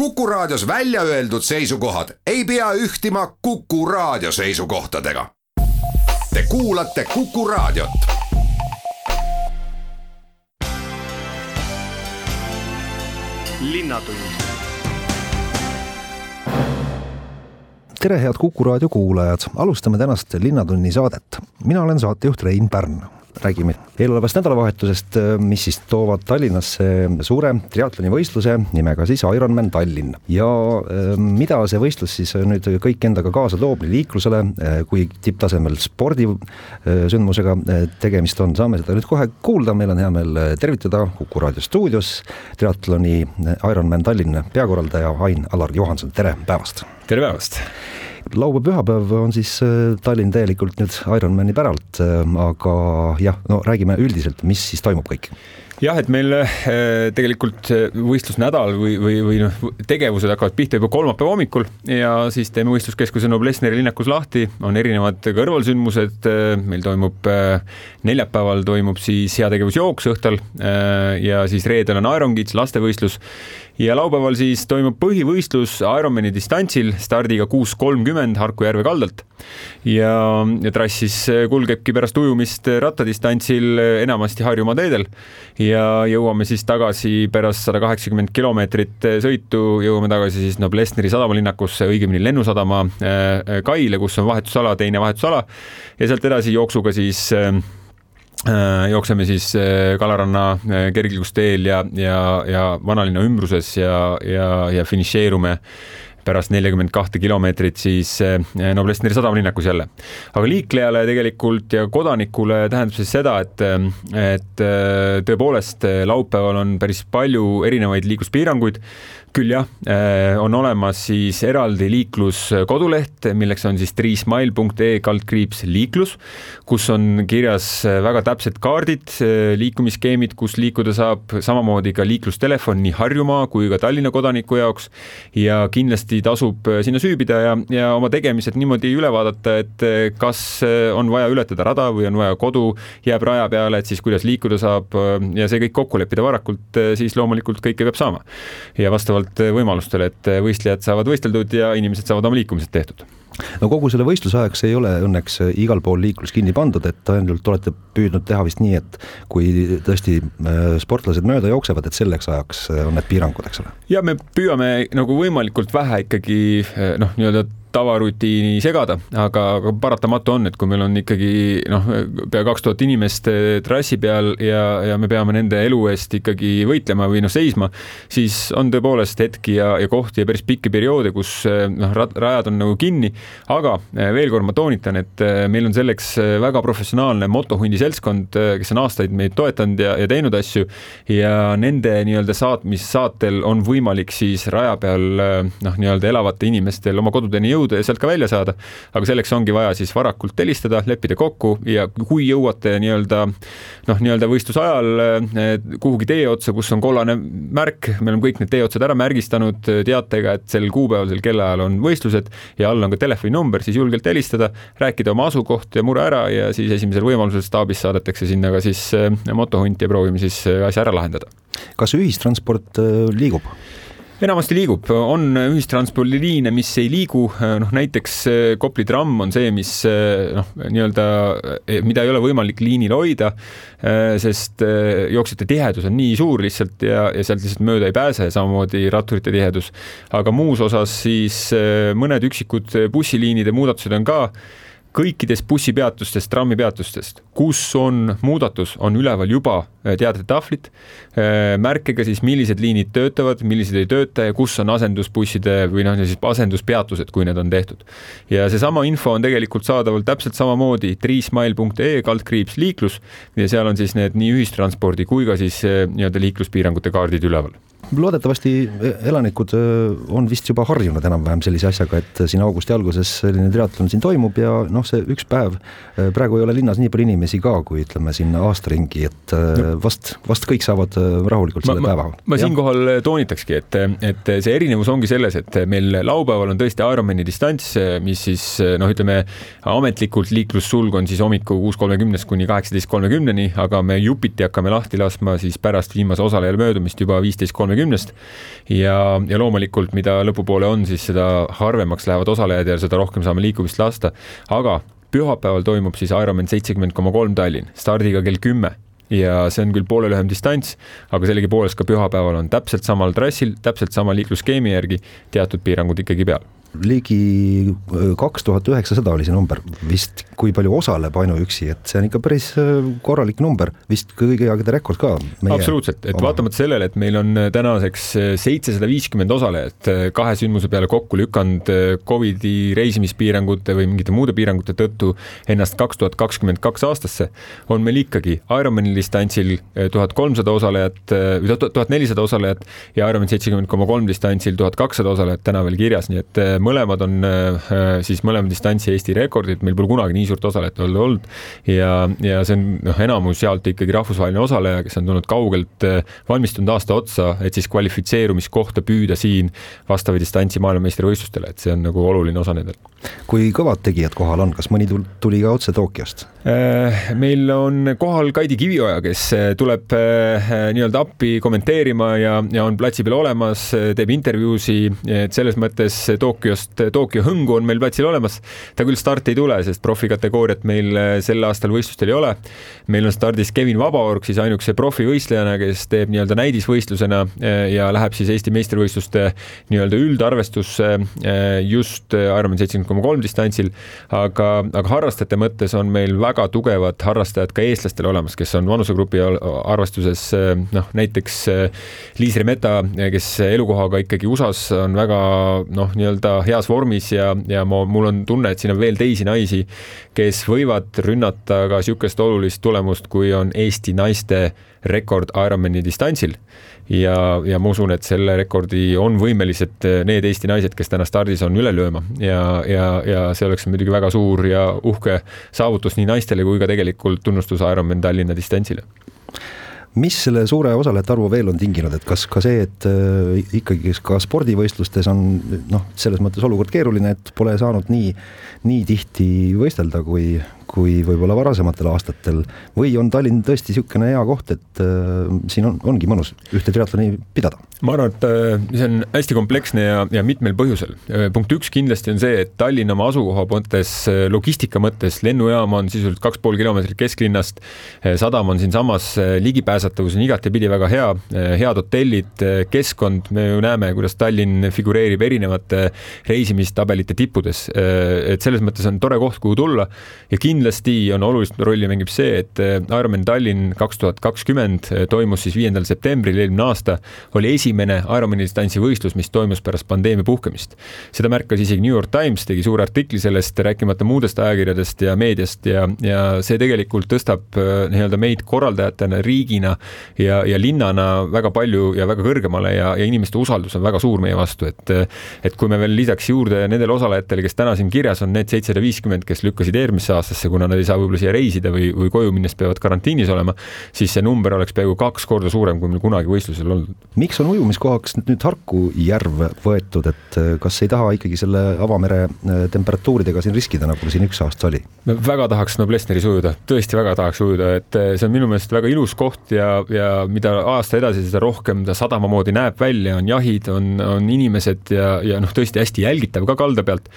Kuku Raadios välja öeldud seisukohad ei pea ühtima Kuku Raadio seisukohtadega. Te kuulate Kuku Raadiot. tere, head Kuku raadio kuulajad, alustame tänast Linnatunni saadet. mina olen saatejuht Rein Pärn räägime eelolevast nädalavahetusest, mis siis toovad Tallinnasse suure triatlonivõistluse nimega siis Ironman Tallinn. ja ähm, mida see võistlus siis nüüd kõik endaga kaasa toob nii liiklusele äh, kui tipptasemel spordisündmusega äh, tegemist on, saame seda nüüd kohe kuulda, meil on hea meel tervitada Kuku raadio stuudios triatloni Ironman Tallinn peakorraldaja Ain-Alar Johanson, tere päevast! tere päevast! Laupäev-pühapäev on siis äh, Tallinn täielikult nüüd Ironmani päralt, äh, aga jah, no räägime üldiselt, mis siis toimub kõik. Jah, et meil äh, tegelikult võistlusnädal või, või, või noh, tegevused hakkavad pihta juba kolmapäeva hommikul ja siis teeme võistluskeskuse Noblessneri linnakus lahti, on erinevad kõrvalsündmused, meil toimub neljapäeval toimub siis heategevusjooks õhtul ja siis reedel on Iron Kids lastevõistlus ja laupäeval siis toimub põhivõistlus Ironmani distantsil stardiga kuus kolmkümmend Harku järve kaldalt. ja, ja trass siis kulgebki pärast ujumist rattadistantsil enamasti Harjumaa teedel ja jõuame siis tagasi pärast sada kaheksakümmend kilomeetrit sõitu, jõuame tagasi siis Noblessneri sadamalinnakusse, õigemini Lennusadama äh, kaile, kus on vahetusala, teine vahetusala ja sealt edasi jooksuga siis äh, Äh, jookseme siis äh, Kalaranna äh, kergliiklusteel ja, ja, ja vanalinna ümbruses ja, ja, ja finišeerume pärast neljakümmet kahte kilomeetrit siis Noblessneri sadamalinnakus jälle. aga liiklejale tegelikult ja kodanikule tähendab see seda, et, et tõepoolest laupäeval on päris palju erinevaid liikluspiiranguid küll jah, äh, on olemas siis eraldi liikluskoduleht, milleks on siis triismail.ee kaldkriips liiklus, kus on kirjas äh, väga täpsed kaardid, äh, liikumisskeemid, kus liikuda saab, samamoodi ka liiklustelefon nii Harjumaa kui ka Tallinna kodaniku jaoks. ja kindlasti tasub sinna süübida ja, ja oma tegemised niimoodi üle vaadata, et kas on vaja ületada rada või on vaja kodu jääb raja peale, et siis kuidas liikuda saab ja see kõik kokku leppida varakult, siis loomulikult kõike peab saama. ja vastavalt vastavalt eh, võimalustele, et eh, võistlejad saavad võisteldud ja inimesed saavad oma liikumised tehtud no kogu selle võistluse ajaks ei ole õnneks eh, igal pool liiklus kinni pandud, et ainult olete püüdnud teha vist nii, et kui tõesti sportlased mööda jooksevad, et selleks ajaks on need piirangud, eks ole? ja me püüame nagu võimalikult vähe ikkagi noh, nii-öelda tavarutiini segada, aga, aga paratamatu on, et kui meil on ikkagi noh, pea kaks tuhat inimest eh, trassi peal ja, ja me peame nende elu eest ikkagi võitlema või noh, seisma, siis on tõepoolest hetki ja, ja kohti ja päris pikki perioode, kus eh, noh, rajad on nagu kinni, aga eh, veel kord ma toonitan, et meil on selleks väga professionaalne motohundi seltskond, kes on aastaid meid toetanud ja, ja teinud asju ja nende nii-öelda saatmissaatel on võimalik siis raja peal noh, nii-öelda elavatel inimestel oma kodudeni jõuda jõuda ja sealt ka välja saada. aga selleks ongi vaja siis varakult helistada, leppida kokku ja kui jõuate nii-öelda noh, nii-öelda võistluse ajal eh, kuhugi tee otsa, kus on kollane märk, me oleme kõik need teeotsad ära märgistanud teatega, et sel kuupäeval, sel kellaajal on võistlused ja all on ka telefoninumber, siis julgelt helistada, rääkida oma asukoht ja mure ära ja siis esimesel võimalusel staabis saadetakse sinna ka siis eh, motohunt ja proovime siis eh, asja ära lahendada. kas ühistransport liigub? Enamasti liigub, on ühistranspordiliine, mis ei liigu, noh näiteks eh, Kopli tramm on see, mis eh, noh, nii-öelda, eh, mida ei ole võimalik liinil hoida, sest jooksjate tihedus on nii suur lihtsalt ja, ja sealt lihtsalt mööda ei pääse, samamoodi ratturite tihedus. aga muus osas siis mõned üksikud bussiliinide muudatused on ka kõikidest bussipeatustest, trammipeatustest, kus on muudatus, on üleval juba äh, teadetahvlid äh, märkega siis, millised liinid töötavad, millised ei tööta ja kus on asendusbusside või noh, siis asenduspeatused, kui need on tehtud. ja seesama info on tegelikult saadaval täpselt samamoodi triismail.ee kaldkriips liiklus. Ja seal on siis need nii ühistranspordi kui ka siis äh, nii-öelda liikluspiirangute kaardid üleval loodetavasti elanikud on vist juba harjunud enam-vähem sellise asjaga, et siin augusti alguses selline triatlon siin toimub ja noh, see üks päev, praegu ei ole linnas nii palju inimesi ka, kui ütleme siin aasta ringi, et vast, vast kõik saavad rahulikult selle ma, päeva. ma siinkohal toonitakski, et, et see erinevus ongi selles, et meil laupäeval on tõesti Ironmani distants, mis siis noh, ütleme ametlikult liiklussulg on siis hommiku kuus kolmekümnest kuni kaheksateist kolmekümneni, aga me jupiti hakkame lahti laskma siis pärast viimase osalejale möödumist juba viisteist kolmekümne kolmekümnest. ja, ja loomulikult, mida lõpupoole on, siis seda harvemaks lähevad osalejad ja seda rohkem saame liikumist lasta, aga pühapäeval toimub siis Ironman seitsekümmend koma kolm Tallinn stardiga kell kümme. Ja see on küll poole lühem distants, aga sellegipoolest ka pühapäeval on täpselt samal trassil, täpselt sama liiklusskeemi järgi teatud piirangud ikkagi peal ligi äh, kaks tuhat üheksasada oli see number vist, kui palju osaleb ainuüksi, et see on ikka päris äh, korralik number, vist kõigi aegade rekord ka. absoluutselt, et vaatamata sellele, et meil on äh, tänaseks seitsesada viiskümmend osalejat kahe sündmuse peale kokku lükanud Covidi reisimispiirangute või mingite muude piirangute tõttu ennast kaks tuhat kakskümmend kaks aastasse, on meil ikkagi Ironmani distantsil tuhat kolmsada osalejat, tuhat nelisada osalejat ja Ironman seitsekümmend koma kolm distantsil tuhat kakssada osalejat täna veel kirjas, nii et mõlemad on äh, siis mõlema distantsi Eesti rekordid, meil pole kunagi nii suurt osalejate olnud olnud ja, ja see on noh, enamus sealt ikkagi rahvusvaheline osaleja, kes on tulnud kaugelt, äh, valmistunud aasta otsa, et siis kvalifitseerumiskohta püüda siin vastava distantsi maailmameistrivõistlustele, et see on nagu oluline osa nendel. kui kõvad tegijad kohal on, kas mõni tuli ka otse Tokyost? Äh, meil on kohal Kaidi Kivioja, kes tuleb nii-öelda appi kommenteerima ja, ja on platsi peal olemas, teeb intervjuusi, et selles mõttes Tokyo Tokyost, Tokyo hõngu on meil platsil olemas. ta küll starti ei tule, sest profikategooriat meil äh, sel aastal võistlustel ei ole. meil on stardis Kevin Vabaorg siis ainukese profivõistlejana, kes teeb nii-öelda näidisvõistlusena äh, ja läheb siis Eesti meistrivõistluste nii-öelda üldarvestusse äh, just Ironman seitsekümmend koma kolm distantsil. aga, aga harrastajate mõttes on meil väga tugevad harrastajad ka eestlastel olemas, kes on vanusegrupi arvestuses noh, näiteks Liis Remeta, kes elukohaga ikkagi USA-s on väga noh, nii-öelda heas vormis ja, ja ma, mul on tunne, et siin on veel teisi naisi, kes võivad rünnata ka niisugust olulist tulemust, kui on Eesti naiste rekord Ironmani distantsil. ja, ja ma usun, et selle rekordi on võimelised need Eesti naised, kes täna stardis on üle lööma ja, ja, ja see oleks muidugi väga suur ja uhke saavutus nii naistele kui ka tegelikult tunnustus Ironman Tallinna distantsile mis selle suure osalejate arvu veel on tinginud, et kas ka see, et äh, ikkagi ka spordivõistlustes on noh, selles mõttes olukord keeruline, et pole saanud nii, nii tihti võistelda, kui, kui võib-olla varasematel aastatel või on Tallinn tõesti niisugune hea koht, et äh, siin on, ongi mõnus ühte triatloni pidada? ma arvan, et äh, see on hästi kompleksne ja, ja mitmel põhjusel. Äh, punkt üks kindlasti on see, et Tallinn oma asukoha mõttes, äh, logistika mõttes, lennujaam on sisuliselt kaks pool kilomeetrit kesklinnast, sadam on siinsamas, ligipääsetavus on igatepidi väga hea, head hotellid, keskkond, me ju näeme, kuidas Tallinn figureerib erinevate reisimistabelite tippudes. et selles mõttes on tore koht, kuhu tulla ja kindlasti kindlasti on olulist rolli mängib see, et äh, Ironman Tallinn kaks tuhat kakskümmend äh, toimus siis viiendal septembril eelmine aasta, oli esimene Ironmani distantsi võistlus, mis toimus pärast pandeemia puhkemist. seda märkas isegi New York Times, tegi suure artikli sellest, rääkimata muudest ajakirjadest ja meediast ja, ja see tegelikult tõstab äh, nii-öelda meid korraldajatena, riigina ja, ja linnana väga palju ja väga kõrgemale ja, ja inimeste usaldus on väga suur meie vastu, et et kui me veel lisaks juurde nendele osalejatele, kes täna siin kirjas on, need seitsesada viiskümmend, kes lükkasid eelmisse aastasse, kuna nad ei saa võib-olla siia reisida või, või koju minnes peavad karantiinis olema, siis see number oleks peaaegu kaks korda suurem, kui meil kunagi võistlusel olnud. miks on ujumiskohaks nüüd Harku järv võetud, et äh, kas ei taha ikkagi selle avamere äh, temperatuuridega siin riskida, nagu siin üks aasta oli? väga tahaks Noblessneris ujuda, tõesti väga tahaks ujuda, et äh, see on minu meelest väga ilus koht ja, ja mida aasta edasi, seda rohkem ta sadama moodi näeb välja, on jahid, on, on inimesed ja, ja noh, tõesti hästi jälgitav ka kalda pealt.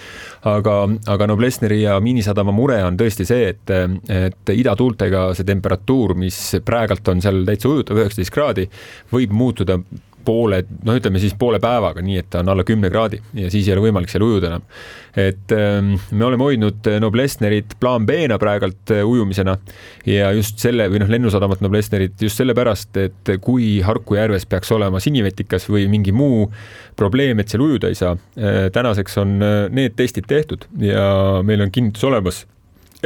aga, aga Noblessneri ja Miinisadama mure on tõesti tõesti see, et, et idatuultega see temperatuur, mis praegalt on seal täitsa ujutav, üheksateist kraadi, võib muutuda poole, noh, ütleme siis poole päevaga, nii et ta on alla kümne kraadi ja siis ei ole võimalik seal ujuda enam. et ähm, me oleme hoidnud Noblessnerit plaan B-na praegult äh, ujumisena ja just selle või noh, lennusadamat Noblessnerit just sellepärast, et kui Harku järves peaks olema sinivetikas või mingi muu probleem, et seal ujuda ei saa, äh, tänaseks on äh, need testid tehtud ja meil on kinnitus olemas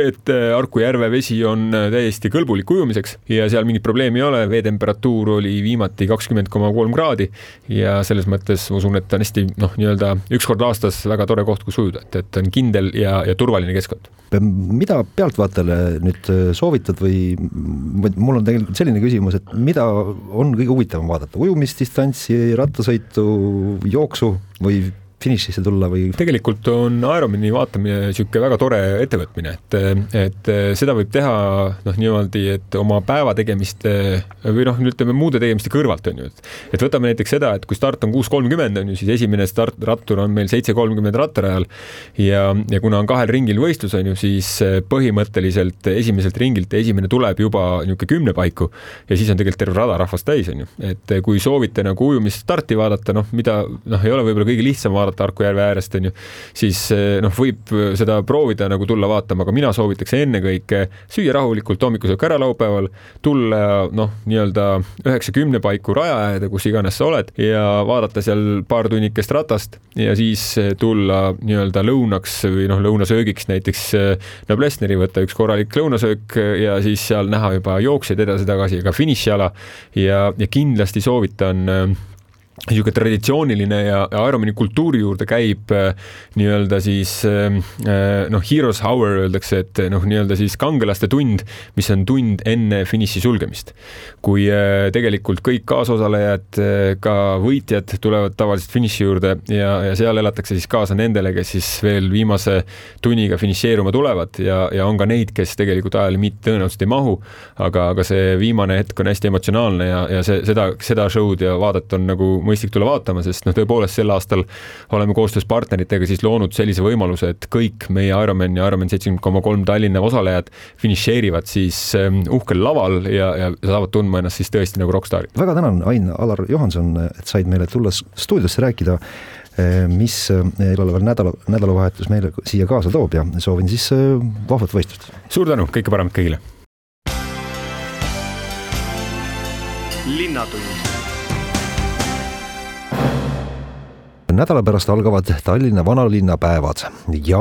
et äh, Harku järve vesi on äh, täiesti kõlbulik ujumiseks ja seal mingit probleemi ei ole, veetemperatuur oli viimati kakskümmend koma kolm kraadi ja selles mõttes ma usun, et ta on hästi noh, nii-öelda üks kord aastas väga tore koht, kus ujuda, et, et on kindel ja, ja turvaline keskkond. mida pealtvaatajale nüüd äh, soovitad või mul on tegelikult selline küsimus, et mida on kõige huvitavam vaadata, ujumisdistantsi, rattasõitu, jooksu või finišisse tulla või? tegelikult on Ironmani vaatamine niisugune väga tore ettevõtmine, et, et seda võib teha noh, niimoodi, et oma päeva tegemiste või noh, ütleme muude tegemiste kõrvalt on ju, et et võtame näiteks seda, et kui start on kuus kolmkümmend on ju, siis esimene start, rattur on meil seitse kolmkümmend rattarajal ja, ja kuna on kahel ringil võistlus on ju, siis põhimõtteliselt esimeselt ringilt esimene tuleb juba niisugune kümne paiku ja siis on tegelikult terve rada rahvast täis on ju, et kui soovite nagu ujumisstarti vaadata, noh, mida noh, ei ole võib-olla kõige lihtsam vaadata Harku järve äärest, on ju, siis eh, noh, võib seda proovida nagu tulla vaatama, aga mina soovitaks ennekõike süüa rahulikult hommikusöök ära laupäeval, tulla noh, nii-öelda üheksa-kümne paiku raja äärde, kus iganes sa oled ja vaadata seal paar tunnikest ratast ja siis tulla nii-öelda lõunaks või noh, lõunasöögiks näiteks Noblessneri võtta üks korralik lõunasöök ja siis seal näha juba jooksjaid edasi-tagasi, aga finišiala. Ja, ja kindlasti soovitan niisugune traditsiooniline ja, ja Ironmani kultuuri juurde käib äh, nii-öelda siis äh, äh, noh, heroes hour öeldakse, et noh, nii-öelda siis kangelaste tund, mis on tund enne finiši sulgemist. kui tegelikult kõik kaasosalejad, ka võitjad tulevad tavaliselt finiši juurde ja, ja seal elatakse siis kaasa nendele, kes siis veel viimase tunniga finišeeruma tulevad ja, ja on ka neid, kes tegelikult ajalimiiti tõenäoliselt ei mahu, aga, aga see viimane hetk on hästi emotsionaalne ja, ja see, seda, seda show'd ja vaadet on nagu mõistlik tulla vaatama, sest noh, tõepoolest sel aastal oleme koostöös partneritega siis loonud sellise võimaluse, et kõik meie Ironman ja Ironman seitsekümmend koma kolm Tallinna osalejad finišeerivad siis um, uhkel laval ja, ja saavad tundma ennast siis tõesti nagu rokkstaarid. väga tänan, Ain-Alar Johanson, et said meile tulla stuudiosse rääkida eh, mis eh, eeloleval nädala, nädalavahetus meile siia kaasa toob ja soovin siis eh, vahvat võistlust. suur tänu, kõike paremat kõigile. linnatund nädala pärast algavad Tallinna vanalinna päevad ja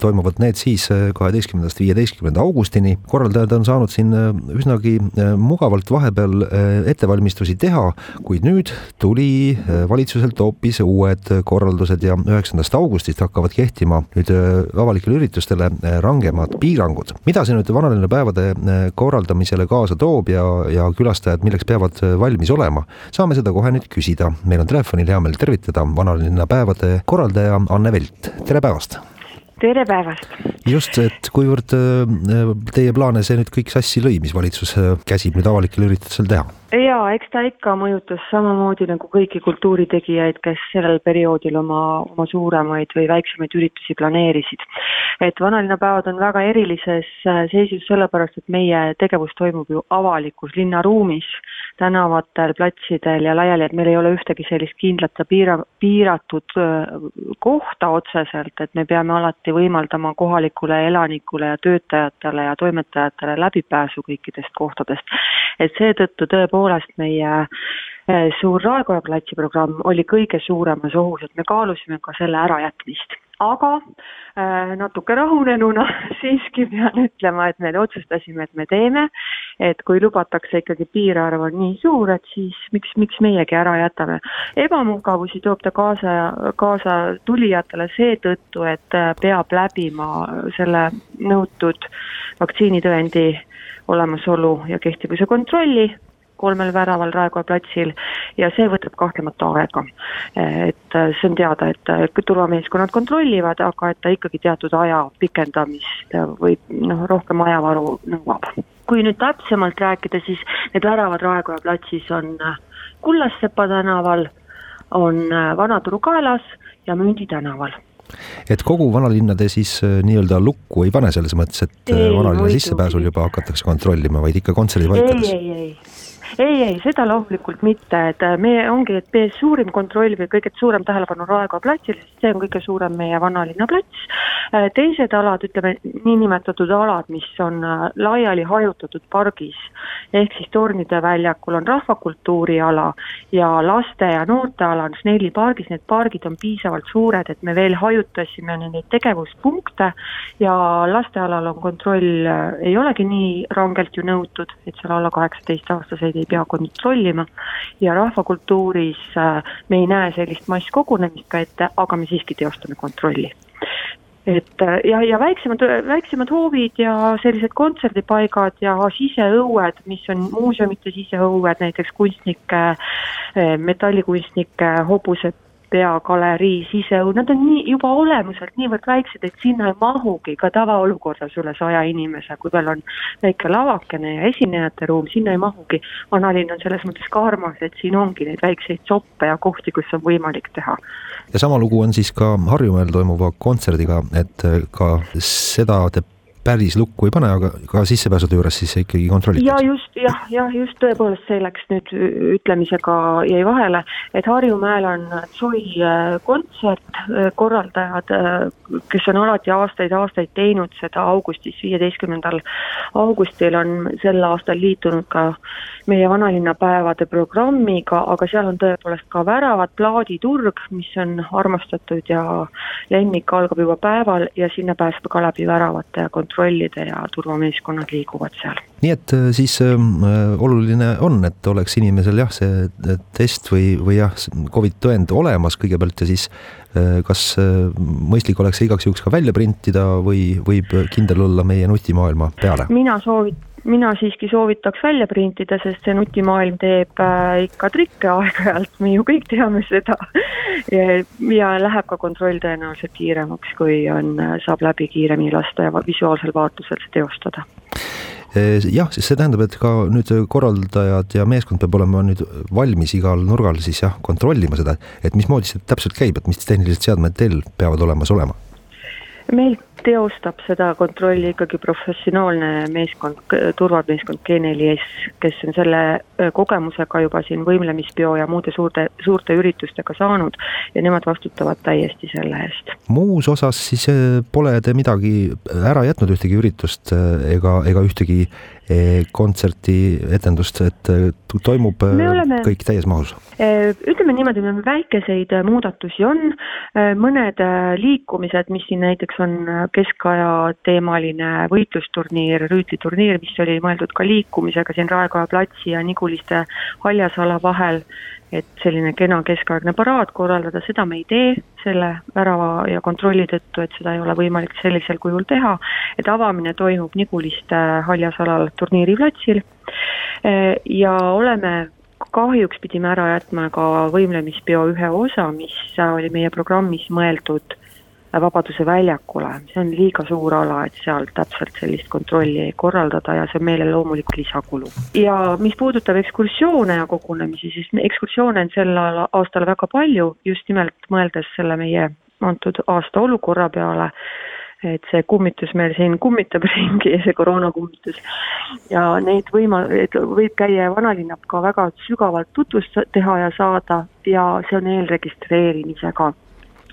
toimuvad need siis äh, kaheteistkümnendast viieteistkümnenda augustini. korraldajad on saanud siin äh, üsnagi äh, mugavalt vahepeal ettevalmistusi teha, kuid nüüd tuli valitsuselt hoopis uued korraldused ja üheksandast augustist hakkavad kehtima nüüd avalikele üritustele rangemad piirangud. mida see nüüd vanalinna päevade korraldamisele kaasa toob ja, ja külastajad milleks peavad valmis olema, saame seda kohe nüüd küsida. meil on telefonil hea meel tervitada vanalinna linnapäevade korraldaja Anne Velt, tere päevast! tere päevast! just, et kuivõrd äh, teie plaane see nüüd kõik sassi lõi, mis valitsus äh, käsib nüüd avalikel üritusel teha? Jaa, eks ta ikka mõjutas samamoodi nagu kõiki kultuuritegijaid, kes sellel perioodil oma, oma suuremaid või väiksemaid üritusi planeerisid. et vanalinnapäevad on väga erilises äh, seisus sellepärast, et meie tegevus toimub ju avalikus linnaruumis, tänavatel, platsidel ja laiali, et meil ei ole ühtegi sellist kindlat ja piira, piiratud kohta otseselt, et me peame alati võimaldama kohalikule elanikule ja töötajatele ja toimetajatele läbipääsu kõikidest kohtadest. et seetõttu tõepoolest meie eh, suur Raekoja platsi programm oli kõige suuremas ohus, et me kaalusime ka selle ärajätmist aga äh, natuke rahunenuna siiski pean ütlema, et me otsustasime, et me teeme, et kui lubatakse ikkagi piirarv on nii suur, et siis miks, miks meiegi ära jätame. ebamugavusi toob ta kaasa, kaasa tulijatele seetõttu, et äh, peab läbima selle nõutud vaktsiinitõendi olemasolu ja kehtivuse kontrolli kolmel väraval Raekoja platsil ja see võtab kahtlemata aega. et äh, see on teada, et äh, turvameeskonnad kontrollivad, aga et ta ikkagi teatud aja pikendamist või noh, rohkem ajavaru nõuab. kui nüüd täpsemalt rääkida, siis need väravad Raekoja platsis on äh, Kullassepa tänaval, on Vanaturu kaelas ja Mündi tänaval et kogu vanalinna te siis nii-öelda lukku ei pane selles mõttes, et ei, vanalinna sissepääsul juba hakatakse kontrollima, vaid ikka kontserdipaikades? ei, ei, ei ei, ei, seda loomulikult mitte, et äh, me ongi, et meie suurim kontroll või kõige suurem tähelepanu Raekoja platsil, sest see on kõige suurem meie vanalinna plats. Äh, teised alad, ütleme niinimetatud alad, mis on äh, laiali hajutatud pargis, ehk siis Tornide väljakul on rahvakultuuri ala ja laste ja noorteala on Snelli pargis, need pargid on piisavalt suured, et me veel hajutasime neid tegevuspunkte ja lastealal on kontroll, ei olegi nii rangelt ju nõutud, et seal alla kaheksateist aastaseid ei pea kontrollima. Ja rahvakultuuris äh, me ei näe sellist masskogunemist ka ette, aga me siiski teostame kontrolli. Et äh, ja, ja väiksemad, väiksemad hoovid ja sellised kontserdipaigad ja siseõued, mis on muuseumite siseõued, näiteks kunstnike, äh, metallikunstnike hobuse peagalerii, siseõun, nad on nii juba olemuselt niivõrd väiksed, et sinna ei mahugi ka tavaolukorras üle saja inimese, kui veel on väike lavakene ja esinejate ruum, sinna ei mahugi. vanalinn on selles mõttes ka armas, et siin ongi neid väikseid soppe ja kohti, kus on võimalik teha. ja sama lugu on siis ka Harjumäel toimuva kontserdiga, et ka seda te päris lukku ei pane, aga ka sissepääsude juures siis ikkagi kontrollitakse? ja just, jah, jah, just tõepoolest see läks nüüd ütlemisega jäi vahele, et Harjumäel on Tsoi äh, kontsert, äh, korraldajad, äh, kes on alati aastaid-aastaid teinud seda augustis, viieteistkümnendal augustil on sel aastal liitunud ka meie vanalinnapäevade programmiga, aga seal on tõepoolest ka väravad, plaaditurg, mis on armastatud ja lemmik, algab juba päeval ja sinna pääseb ka läbi väravate ja kontrollida kontrollida ja turvameeskonnad liiguvad seal. nii et äh, siis äh, oluline on, et oleks inimesel jah, see test või, või jah, Covid tõend olemas kõigepealt ja siis äh, kas äh, mõistlik oleks see igaks juhuks ka välja printida või võib kindel olla meie nutimaailma peale? mina soovit-, mina siiski soovitaks välja printida, sest see nutimaailm teeb äh, ikka trikke aeg-ajalt, me ju kõik teame seda ja, läheb ka kontroll tõenäoliselt kiiremaks, kui on, saab läbi kiiremini lasta ja visuaalsel vaatlusel teostada äh, jah, siis see tähendab, et ka nüüd korraldajad ja meeskond peab olema nüüd valmis igal nurgal siis jah, kontrollima seda, et mismoodi see täpselt käib, et mis tehnilised seadmed teil peavad olemas olema? Meil teostab seda kontrolli ikkagi professionaalne meeskond, turvameeskond G4S, kes on selle kogemusega juba siin võimlemispeo ja muude suurte, suurte üritustega saanud ja nemad vastutavad täiesti selle eest. muus osas siis pole te midagi ära jätnud, ühtegi üritust ega, ega ühtegi kontserti, etendust, et toimub oleme, kõik täies mahus? ütleme niimoodi, meil väikeseid muudatusi on, mõned liikumised, mis siin näiteks on keskaja teemaline võitlusturniir, rüütliturniir, mis oli mõeldud ka liikumisega siin Raekoja platsi ja Niguliste haljasala vahel, et selline kena keskaegne paraad korraldada, seda me ei tee selle värava ja kontrolli tõttu, et seda ei ole võimalik sellisel kujul teha, et avamine toimub Niguliste haljasalal turniiriplatsil. Ja oleme kahjuks pidime ära jätma ka võimlemispeo ühe osa, mis oli meie programmis mõeldud Vabaduse väljakule, see on liiga suur ala, et seal täpselt sellist kontrolli korraldada ja see on meile loomulik lisakulu. ja mis puudutab ekskursioone ja kogunemisi, siis ekskursioone on sel aastal väga palju, just nimelt mõeldes selle meie antud aasta olukorra peale, et see kummitus meil siin kummitab ringi, see koroonakummitus. ja neid võima-, võib käia ja vanalinna ka väga sügavalt tutvust teha ja saada ja see on eelregistreerimisega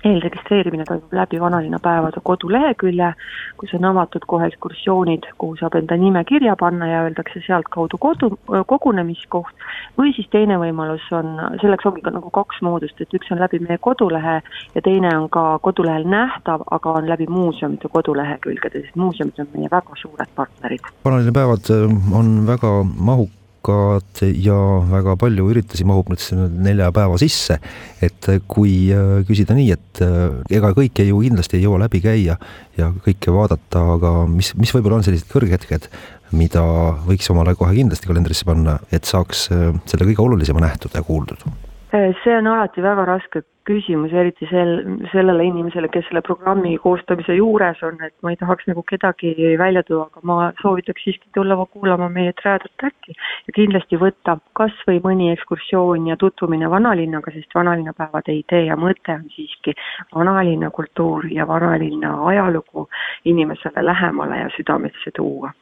eelregistreerimine toimub läbi vanalinna päevade kodulehekülje, kus on avatud kohe ekskursioonid, kuhu saab enda nime kirja panna ja öeldakse sealtkaudu kodu, kogunemiskoht. või siis teine võimalus on, selleks ongi ka nagu kaks moodust, et üks on läbi meie kodulehe ja teine on ka kodulehel nähtav, aga on läbi muuseumide kodulehekülgede, sest muuseumid on meie väga suured partnerid. vanalinna päevad äh, on väga mahukad mahukad ja väga palju üritusi mahub nüüd selle nelja päeva sisse. et kui äh, küsida nii, et äh, ega kõike ju kindlasti ei jõua läbi käia ja kõike vaadata, aga mis, mis võib-olla on sellised kõrghetked, mida võiks omale kohe kindlasti kalendrisse panna, et saaks äh, selle kõige olulisema nähtud ja kuuldud? see on alati väga raske küsimus, eriti sel, sellele inimesele, kes selle programmi koostamise juures on, et ma ei tahaks nagu kedagi välja tuua, aga ma soovitaks siiski tulla kuulama meie Träädat äkki ja kindlasti võtta kas või mõni ekskursioon ja tutvumine vanalinnaga, sest vanalinnapäevade idee ja mõte on siiski vanalinna kultuur ja vanalinna ajalugu inimesele lähemale ja südamesse tuua.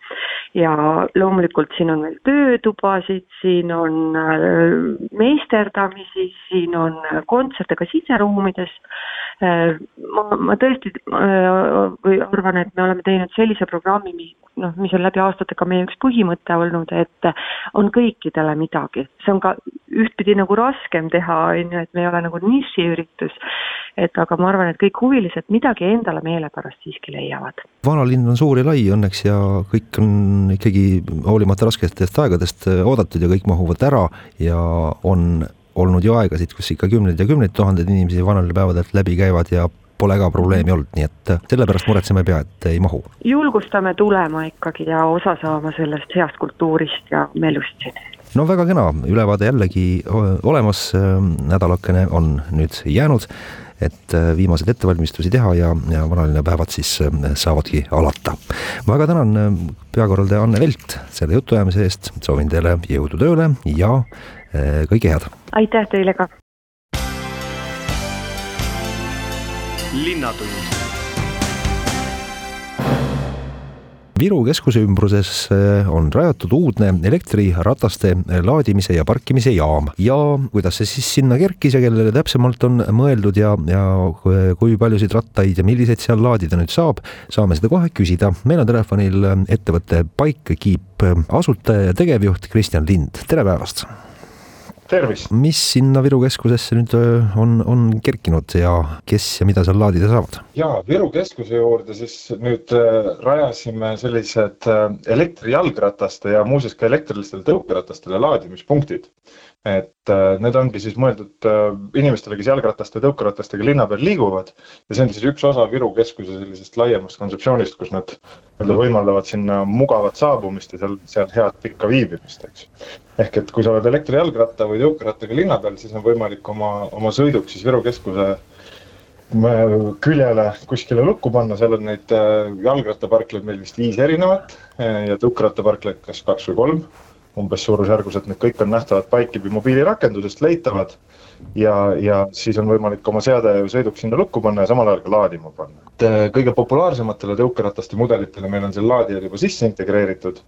ja loomulikult siin on veel töötubasid, siin on äh, meisterdamisi, siin on kontserte, ka siseruumides. Äh, ma, ma tõesti äh, arvan, et me oleme teinud sellise programmi, noh, mis on läbi aastate ka meie üks põhimõte olnud, et on kõikidele midagi. see on ka ühtpidi nagu raskem teha, on ju, et me ei ole nagu nišiüritus. et aga ma arvan, et kõik huvilised midagi endale meelepärast siiski leiavad. vanalinn on suur ja lai õnneks ja kõik on ikkagi hoolimata rasketest aegadest oodatud ja kõik mahuvad ära ja on olnud ju aegasid, kus ikka kümneid ja kümneid tuhandeid inimesi vanalipäevadelt läbi käivad ja pole ka probleemi olnud, nii et äh, sellepärast muretseme ei pea, et ei mahu. julgustame tulema ikkagi ja osa saama sellest heast kultuurist ja melust no väga kena, ülevaade jällegi olemas, nädalakene on nüüd jäänud et äh, viimaseid ettevalmistusi teha ja, ja vanalinnapäevad siis saavadki alata. väga tänan peakorraldaja Anne Velt selle jutuajamise eest, soovin teile jõudu tööle ja kõike head! aitäh teile ka! linnatund Viru keskuse ümbruses eh, on rajatud uudne elektrirataste laadimise ja parkimise jaam ja kuidas see siis sinna kerkis ja kellele täpsemalt on mõeldud ja, ja kui paljusid rattaid ja milliseid seal laadida nüüd saab, saame seda kohe küsida. meil on telefonil ettevõtte Bikekeep asutaja ja tegevjuht Kristjan Lind, tere päevast tervist! mis sinna Viru keskusesse nüüd on, on kerkinud ja kes ja mida seal laadida saavad? jaa, Viru keskuse juurde siis nüüd rajasime sellised elektrijalgrataste ja muuseas ka elektrilistele tõukeratastele laadimispunktid et äh, need ongi siis mõeldud äh, inimestele, kes jalgrataste ja tõukeratastega linna peal liiguvad. Ja see on siis üks osa Viru keskuse sellisest laiemast kontseptsioonist, kus nad nii-öelda võimaldavad sinna mugavat saabumist ja seal, seal head pikka viibimist, eks. ehk et kui sa oled elektrijalgratta või tõukerattaga linna peal, siis on võimalik oma, oma sõiduk siis Viru keskuse äh, küljele kuskile lukku panna, seal on neid jalgrattaparklaid meil vist viis erinevat ja tõukerattaparklaid kas kaks või kolm umbes suurusjärgus, et need kõik on nähtavad Bikekeepi mobiilirakendusest leitavad ja, ja siis on võimalik oma seade või sõiduk sinna lukku panna ja samal ajal ka laadima panna. et äh, kõige populaarsematele tõukerataste mudelitele meil on seal laadijad juba sisse integreeritud,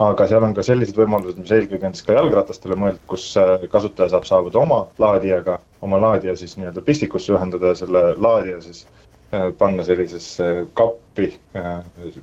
aga seal on ka sellised võimalused, mis eelkõige on siis ka jalgratastele mõeldud, kus äh, kasutaja saab saabuda oma laadijaga, oma laadija siis nii-öelda pistikusse ühendada ja selle laadija siis äh, panna sellisesse kappi,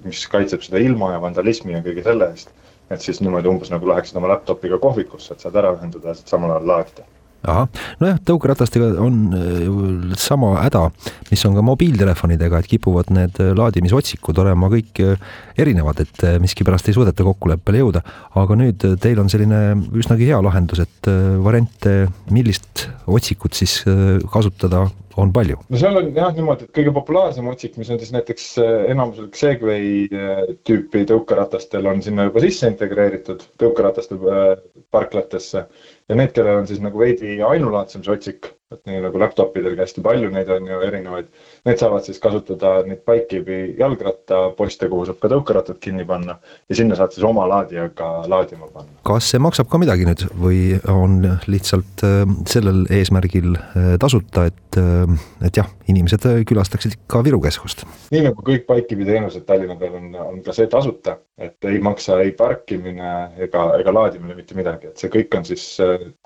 mis kaitseb seda ilma ja vandalismi ja kõige selle eest et siis niimoodi umbes nagu läheksid oma laptopiga kohvikusse, et saad ära ühendada ja samal ajal laadida ahah, nojah, tõukeratastega on äh, sama häda, mis on ka mobiiltelefonidega, et kipuvad need äh, laadimisotsikud olema kõik äh, erinevad, et miskipärast ei suudeta kokkuleppele jõuda. aga nüüd teil on selline üsnagi hea lahendus, et variante, millist otsikut siis kasutada on palju? no seal on jah niimoodi, et kõige populaarsem otsik, mis on siis näiteks enamusel Segway tüüpi tõukeratastel on sinna juba sisse integreeritud tõukerataste parklatesse ja need, kellel on siis nagu veidi ainulaadsem see otsik, et nii nagu laptopidel hästi palju neid on ju erinevaid, need saavad siis kasutada neid Bikekeepi jalgrattaposte, kuhu saab ka tõukerattad kinni panna ja sinna saad siis oma laadijaga laadima panna. kas see maksab ka midagi nüüd või on lihtsalt äh, sellel eesmärgil äh, tasuta, et, äh, et jah, inimesed külastaksid ka Viru keskust? nii nagu kõik Bikekeepi teenused Tallinna peal on, on ka see tasuta, et ei maksa ei parkimine ega, ega laadimine mitte midagi, et see kõik on siis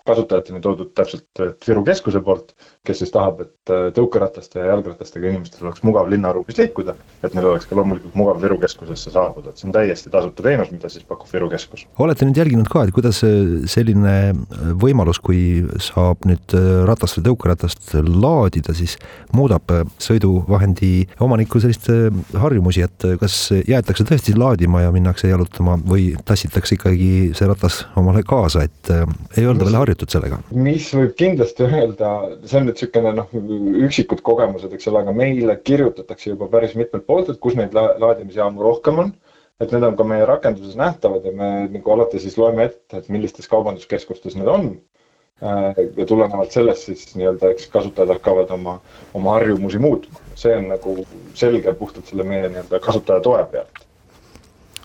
kasutajateni toodud täpselt Viru keskuse poolt, kes siis tahab, et äh, tõukerataste ja jalgratastega inimestel oleks mugav linnaruumis liikuda, et neil oleks ka loomulikult mugav Viru keskusesse saabuda, et see on täiesti tasuta teenus, mida siis pakub Viru keskus. olete nüüd jälginud ka, et kuidas selline võimalus, kui saab nüüd äh, ratast või tõukeratast laadida, siis muudab äh, sõiduvahendi omaniku sellist harjumusi, et kas jäetakse tõesti laadima ja minnakse jalutama või tassitakse ikkagi see ratas omale kaasa, et ei olda veel harjunud? Harjutud sellega? mis võib kindlasti öelda, see on nüüd niisugune noh, üksikud kogemused, eks ole, aga meile kirjutatakse juba päris mitmelt poolt, et kus neid la laadimisjaamu rohkem on. et need on ka meie rakenduses nähtavad ja me nagu alati siis loeme ette, et millistes kaubanduskeskustes need on. Äh, ja tulenevalt sellest siis nii-öelda, eks kasutajad hakkavad oma, oma harjumusi muutma, see on nagu selge puhtalt selle meie nii-öelda kasutaja toe pealt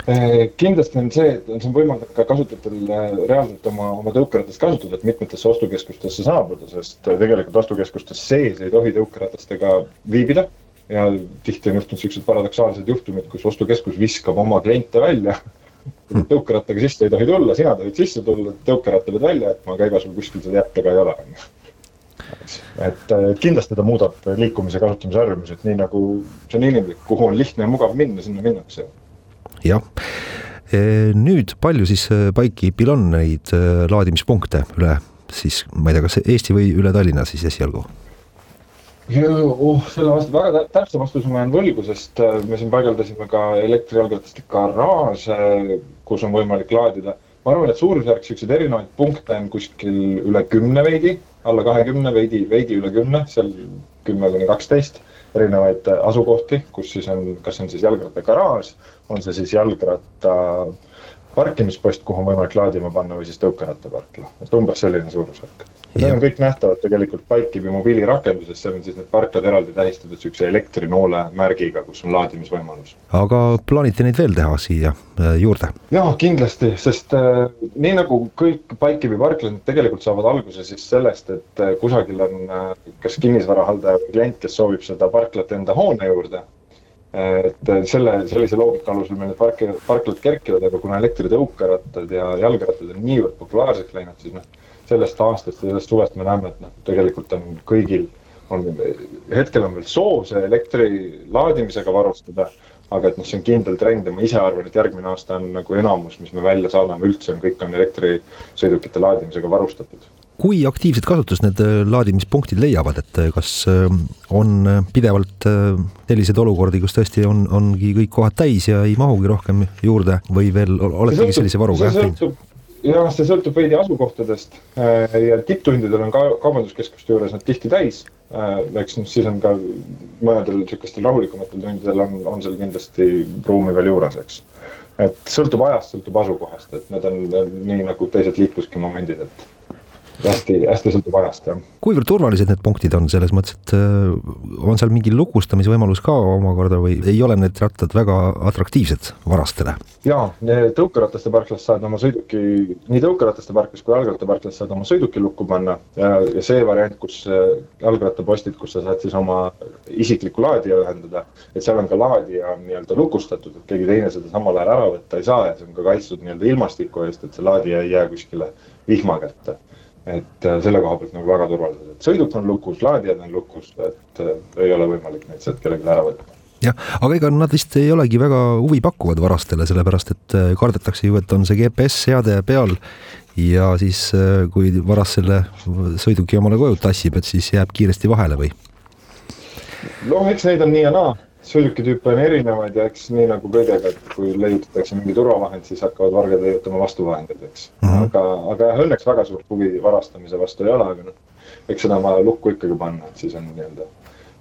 kindlasti on see, et see võimaldab ka kasutajatel eh, reaalselt oma, oma tõukeratast kasutada, et mitmetesse ostukeskustesse saabuda, sest tegelikult ostukeskustes sees ei tohi tõukeratastega viibida. ja tihti on juhtunud siuksed paradoksaalsed juhtumid, kus ostukeskus viskab oma kliente välja. tõukerattaga sisse ei tohi tulla, sina tohid sisse tulla, tõukeratta pead välja jätma, aga ega sul kuskil seda jätta ka ei ole, on ju et eh, kindlasti ta muudab liikumise kasutamise harjumusi, et nii nagu see on inimlik, kuhu on lihtne ja mugav minna, sinna minnakse jah, nüüd palju siis Bikekeepil on neid e, laadimispunkte üle siis, ma ei tea, kas Eesti või üle Tallinna siis esialgu? oh, selle vastu väga täpse vastuse ma jään võlgu, sest me siin paigaldasime ka elektrijalgrataste garaaže, kus on võimalik laadida. ma arvan, et suurusjärk siukseid erinevaid punkte on kuskil üle kümne veidi, alla kahekümne, veidi, veidi üle kümne, seal kümme kuni kaksteist erinevaid asukohti, kus siis on, kas on siis jalgrattagaraaž, on see siis jalgratta parkimispost, kuhu on võimalik laadima panna või siis tõukerattaparkla, et umbes selline suurusjärk. need on kõik nähtavad tegelikult Bike'ivi mobiilirakenduses, seal on siis need parklad eraldi tähistatud siukse elektrinoole märgiga, kus on laadimisvõimalus. aga plaanite neid veel teha siia äh, juurde? jaa, kindlasti, sest äh, nii nagu kõik Bike'ivi parklad tegelikult saavad alguse siis sellest, et äh, kusagil on äh, kas kinnisvarahaldaja või klient, kes soovib seda parklat enda hoone juurde et selle, sellise loogika alusel meil need park, parklad kerkivad, aga kuna elektritõukerattad ja jalgrattad on niivõrd populaarseks läinud, siis noh, sellest aastast sellest suvest me näeme, et noh, tegelikult on kõigil, on, hetkel on veel soov see elektri laadimisega varustada, aga et noh, see on kindel trend ja ma ise arvan, et järgmine aasta on nagu enamus, mis me välja saadame üldse, on kõik on elektrisõidukite laadimisega varustatud kui aktiivset kasutust need äh, laadimispunktid leiavad, et äh, kas äh, on pidevalt selliseid olukordi, kus tõesti on, ongi kõik kohad täis ja ei mahugi rohkem juurde või veel oletegi sellise varuga jah teinud? jah, see sõltub veidi asukohtadest ja tipptundidel on ka kaubanduskeskuste juures nad tihti täis. eks noh, siis on ka mõnedel niisugustel rahulikumatel tundidel on, on seal kindlasti ruumi veel juures, eks. et sõltub ajast, sõltub asukohast, et need on nii nagu teised liikluski momendid, et hästi, hästi sõltub ajast, jah. kuivõrd turvalised need punktid on, selles mõttes, et äh, on seal mingi lukustamise võimalus ka omakorda või ei ole need rattad väga atraktiivsed varastele? jaa, tõukerataste parklas saad oma sõiduki, nii tõukerataste parklas kui jalgrattaparklas saad oma sõiduki lukku panna ja, ja see variant, kus äh, jalgrattapostid, kus sa saad siis oma isikliku laadija ühendada, et seal on ka laadija nii-öelda lukustatud, et keegi teine seda samal ajal ära võtta ei saa ja see on ka kaitstud nii-öelda ilmastiku eest, et see laadija ei jää kuskile vihma kätte et äh, selle koha pealt nagu väga turvalised, et sõiduk on lukus, laadijad on lukus, et äh, ei ole võimalik neid sealt kellelgi ära võtta jah, aga ega nad vist ei olegi väga huvipakkuvad varastele, sellepärast et äh, kardetakse ju, et on see GPS-seade peal ja siis, kui varas selle sõiduki omale koju tassib, et siis jääb kiiresti vahele või? no eks neid on nii ja naa sõidukitüüpe on erinevaid ja eks nii nagu kõigega, et kui leiutatakse mingi turvavahend, siis hakkavad vargad leiutama vastuvahendeid, eks mm. -hmm. aga, aga jah, õnneks väga suurt huvi varastamise vastu ei ole, aga noh, eks seda on vaja lukku ikkagi panna, et siis on nii-öelda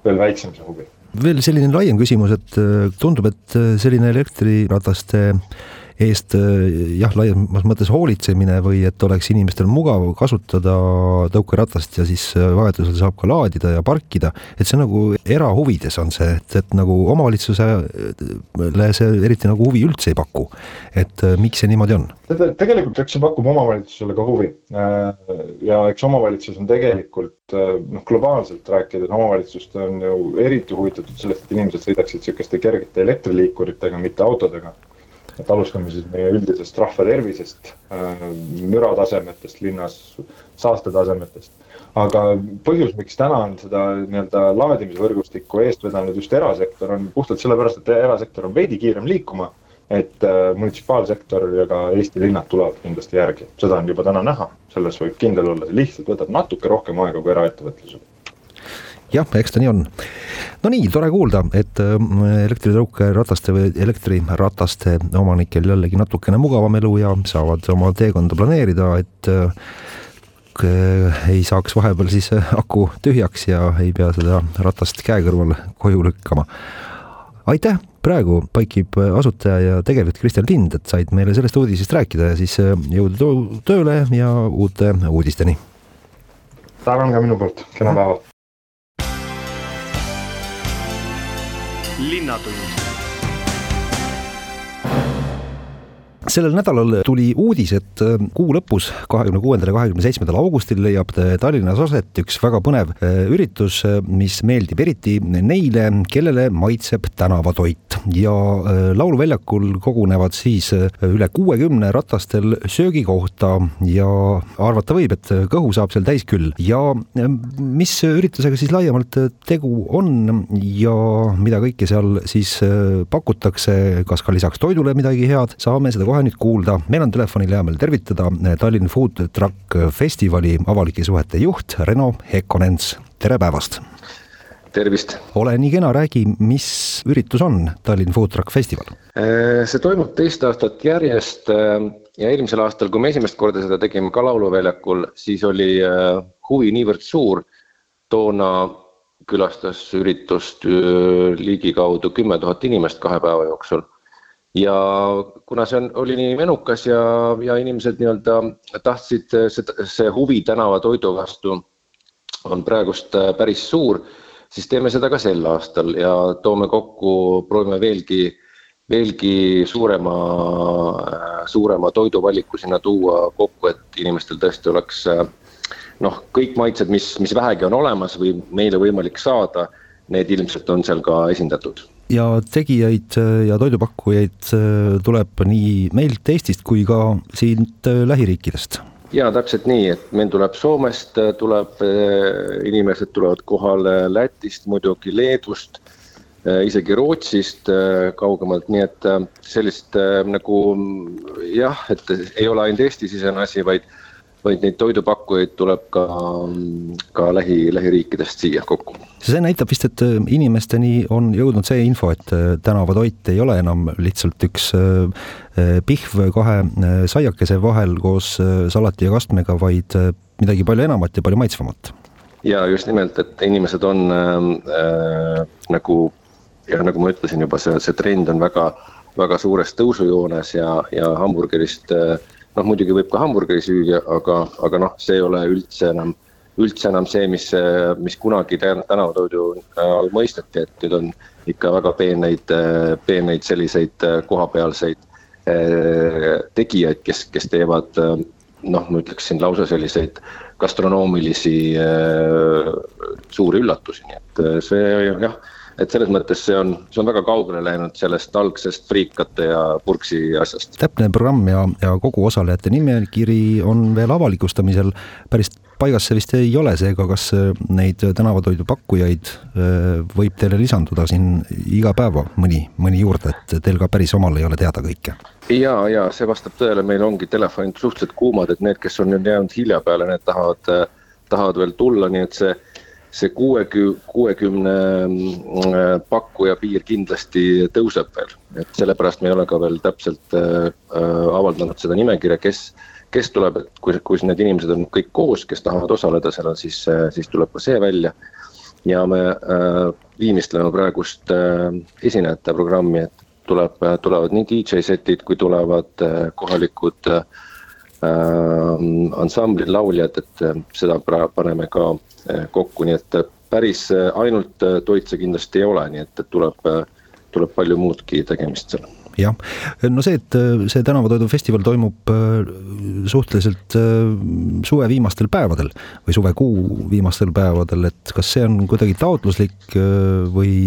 veel väiksem see huvi. veel selline laiem küsimus, et äh, tundub, et äh, selline elektrirataste eest eh, jah, laiemas mõttes hoolitsemine või et oleks inimestel mugav kasutada tõukeratast ja siis eh, vajadusel saab ka laadida ja parkida, et see nagu erahuvides on see, et, et nagu omavalitsusele see eriti nagu huvi üldse ei paku. et eh, miks see niimoodi on? tegelikult eks see pakub omavalitsusele ka huvi ja eks omavalitsus on tegelikult noh, globaalselt rääkides omavalitsused on ju eriti huvitatud sellest, et inimesed sõidaksid niisuguste kergete elektriliikuritega, mitte autodega et alustame siis meie üldisest rahva tervisest, äh, müratasemetest linnas, saastetasemetest. aga põhjus, miks täna on seda nii-öelda laadimisvõrgustikku eest vedanud just erasektor, on puhtalt sellepärast, et erasektor on veidi kiirem liikuma. et äh, munitsipaalsektor ja ka Eesti linnad tulevad kindlasti järgi, seda on juba täna näha, selles võib kindel olla, see lihtsalt võtab natuke rohkem aega kui eraettevõtlusel jah, eks ta nii on. no nii, tore kuulda, et ähm, elektritõukerataste või elektrirataste omanikel jällegi natukene mugavam elu ja saavad oma teekonda planeerida, et äh, ei saaks vahepeal siis aku tühjaks ja ei pea seda ratast käe kõrval koju lükkama. aitäh, praegu paikib asutaja ja tegevjuht Kristjan Lind, et said meile sellest uudisest rääkida ja siis äh, jõuda tööle ja uute uudisteni. tänan ka minu poolt, kena päeva linnatund sellel nädalal tuli uudis, et äh, kuu lõpus, kahekümne kuuendal ja kahekümne seitsmendal augustil leiab Tallinnas aset üks väga põnev äh, üritus, äh, mis meeldib eriti neile, kellele maitseb tänavatoit. Ja Lauluväljakul kogunevad siis üle kuuekümne ratastel söögikohta ja arvata võib, et kõhu saab seal täis küll. Ja mis üritusega siis laiemalt tegu on ja mida kõike seal siis pakutakse, kas ka lisaks toidule midagi head, saame seda kohe nüüd kuulda. meil on telefonil hea meel tervitada Tallinn Food Truck Festivali avalike suhete juht Reno Hekkonens, tere päevast! tervist! ole nii kena, räägi, mis üritus on Tallinn Food Truck Festival? Äh, see toimub teist aastat järjest äh, ja eelmisel aastal, kui me esimest korda seda tegime ka Lauluväljakul, siis oli huvi niivõrd suur. toona külastas üritust ligikaudu kümme tuhat inimest kahe päeva jooksul ja kuna see on, oli nii menukas ja, ja inimesed nii-öelda tahtsid seda, see huvi tänavatoidu vastu on praegust äh, päris suur, siis teeme seda ka sel aastal ja toome kokku, proovime veelgi, veelgi suurema, äh, suurema toiduvaliku sinna tuua kokku, et inimestel tõesti oleks äh, noh, kõik maitsed, mis, mis vähegi on olemas või meile võimalik saada, need ilmselt on seal ka esindatud ja tegijaid ja toidupakkujaid tuleb nii meilt Eestist kui ka siit lähiriikidest. Jaa, täpselt nii, et meil tuleb Soomest, tuleb, inimesed tulevad kohale Lätist, muidugi Leedust, isegi Rootsist kaugemalt, nii et sellist nagu jah, et ei ole ainult Eesti-sisene asi, vaid vaid neid toidupakkujaid tuleb ka, ka lähi, lähiriikidest siia kokku. see näitab vist, et äh, inimesteni on jõudnud see info, et äh, tänavatoit ei ole enam lihtsalt üks äh, pihv kahe saiakese vahel koos salati ja kastmega, vaid midagi palju enamat ja palju maitsvamat. ja just nimelt, et inimesed on äh, nagu ja nagu ma ütlesin juba, see, see trend on väga, väga suures tõusujoones ja, ja hamburgerist äh, noh, muidugi võib ka hamburgeri süüa, aga, aga noh, see ei ole üldse enam, üldse enam see, mis, mis kunagi tänavatoidu all mõisteti, et nüüd on ikka väga peeneid, peeneid selliseid kohapealseid eh, tegijaid, kes, kes teevad noh, ma ütleksin lausa selliseid gastronoomilisi suuri üllatusi, nii et see jah et selles mõttes see on, see on väga kaugele läinud sellest algsest friikate ja purksi asjast. täpne programm ja, ja kogu osalejate nimekiri on veel avalikustamisel, päris paigas see vist ei ole, seega kas neid tänavatoidu pakkujaid äh, võib teile lisanduda siin iga päeva mõni, mõni juurde, et teil ka päris omal ei ole teada kõike? ja, ja see vastab tõele, meil ongi telefonid suhteliselt kuumad, et need, kes on nüüd jäänud hilja peale, need tahavad, tahavad veel tulla, nii et see see kuuekümne, kuuekümne mm, pakkuja piir kindlasti tõuseb veel, et sellepärast me ei ole ka veel täpselt äh, avaldanud seda nimekirja, kes, kes tuleb, et kui, kui need inimesed on kõik koos, kes tahavad osaleda seal, siis, äh, siis tuleb ka see välja. ja me äh, viimistleme praegust äh, esinejate programmi, et tuleb, tulevad nii DJ setid kui tulevad äh, kohalikud äh, ansamblid, lauljad, et seda paneme ka Eh, kokku, nii et päris ainult toit see kindlasti ei ole, nii et, et tuleb, tuleb palju muudki tegemist seal. Jah, no see, et see tänavatoidufestival toimub suhteliselt suve viimastel päevadel või suvekuu viimastel päevadel, et kas see on kuidagi taotluslik või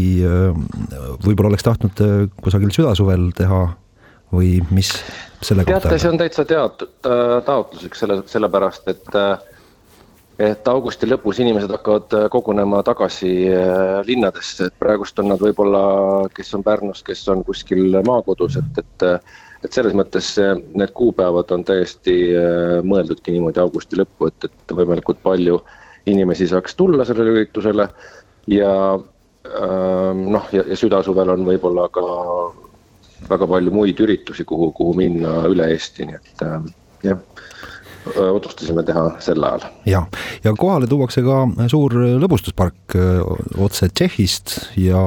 võib-olla oleks tahtnud kusagil südasuvel teha või mis selle kohta? teate, see on täitsa teatud taotluslik selle, sellepärast et äh, et augusti lõpus inimesed hakkavad äh, kogunema tagasi äh, linnadesse, et praegust on nad võib-olla, kes on Pärnus, kes on kuskil maakodus, et, et et selles mõttes need kuupäevad on täiesti äh, mõeldudki niimoodi augusti lõppu, et, et võimalikult palju inimesi saaks tulla sellele üritusele ja ähm, noh, ja, ja südasuvel on võib-olla ka väga palju muid üritusi, kuhu, kuhu minna üle Eesti, nii et jah otsustasime teha sel ajal. ja, ja kohale tuuakse ka suur lõbustuspark otse Tšehhist ja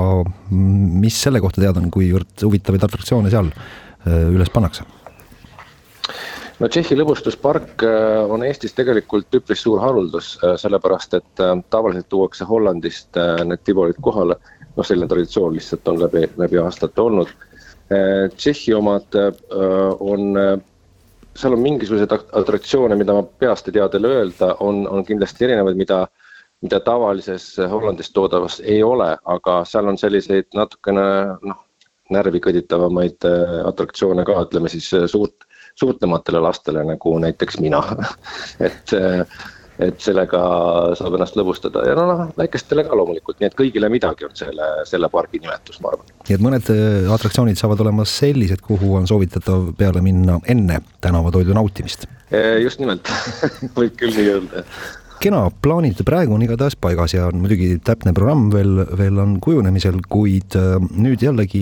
mis selle kohta teada on, kuivõrd huvitavaid atraktsioone seal üles pannakse? no Tšehhi lõbustuspark on Eestis tegelikult üpris suur haruldus, sellepärast et tavaliselt tuuakse Hollandist need tibolid kohale, noh, selline traditsioon lihtsalt on läbi, läbi aastate olnud. Tšehhi omad on seal on mingisuguseid atraktsioone, mida ma peast ei tea teile öelda, on, on kindlasti erinevaid, mida, mida tavalises Hollandis toodavas ei ole, aga seal on selliseid natukene noh, närvi kõditavamaid atraktsioone ka, ütleme siis suurt, suurtematele lastele nagu näiteks mina. Et et sellega saab ennast lõbustada ja no noh, väikestele ka loomulikult, nii et kõigile midagi on selle, selle pargi nimetus, ma arvan. nii et mõned äh, atraktsioonid saavad olema sellised, kuhu on soovitatav peale minna enne tänavatoidu nautimist? Äh, just nimelt võib küll nii öelda kena, plaanid praegu on igatahes paigas ja muidugi täpne programm veel, veel on kujunemisel, kuid äh, nüüd jällegi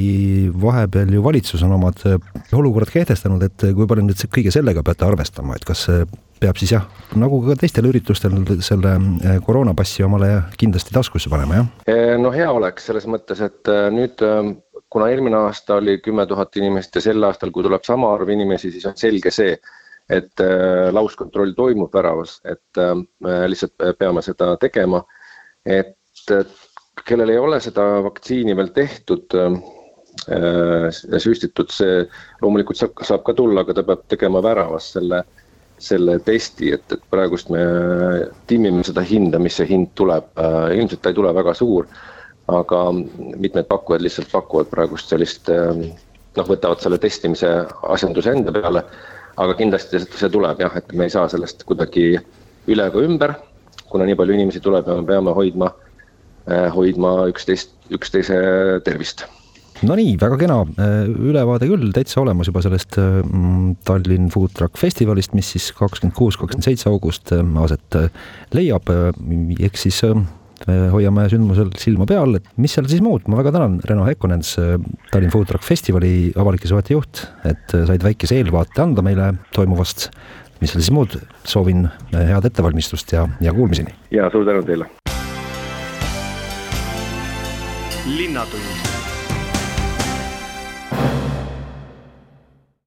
vahepeal ju valitsus on omad olukorrad kehtestanud, et kui palju nüüd kõige sellega peate arvestama, et kas peab siis jah, nagu ka teistel üritustel selle koroonapassi omale kindlasti taskusse panema, jah? No hea oleks selles mõttes, et nüüd kuna eelmine aasta oli kümme tuhat inimest ja sel aastal, kui tuleb sama arv inimesi, siis on selge see, et äh, lauskontroll toimub väravas, et äh, me lihtsalt peame seda tegema. et kellel ei ole seda vaktsiini veel tehtud, süstitud, see loomulikult saab, saab ka tulla, aga ta peab tegema väravas selle, selle testi, et, et praegust me timmime seda hinda, mis see hind tuleb, ilmselt ta ei tule väga suur aga mitmed pakkujad lihtsalt pakuvad praegust sellist noh, võtavad selle testimise asjanduse enda peale. Aga kindlasti see tuleb jah, et me ei saa sellest kuidagi üle ega ümber, kuna nii palju inimesi tuleb ja me peame hoidma, äh, hoidma üksteist, üksteise tervist. Nonii, väga kena. Äh, ülevaade küll täitsa olemas juba sellest äh, Tallinn Food Truck festivalist, mis siis kakskümmend kuus, kakskümmend seitse august aset leiab, eks siis hoiame sündmusel silma peal, et mis seal siis muud, ma väga tänan, Reno Hekkonens, Tallinn Food Truck Festivali avalike suhete juht, et said väikese eelvaate anda meile toimuvast. mis seal siis muud, soovin head ettevalmistust ja, ja kuulmiseni. ja suur tänu teile. linnatund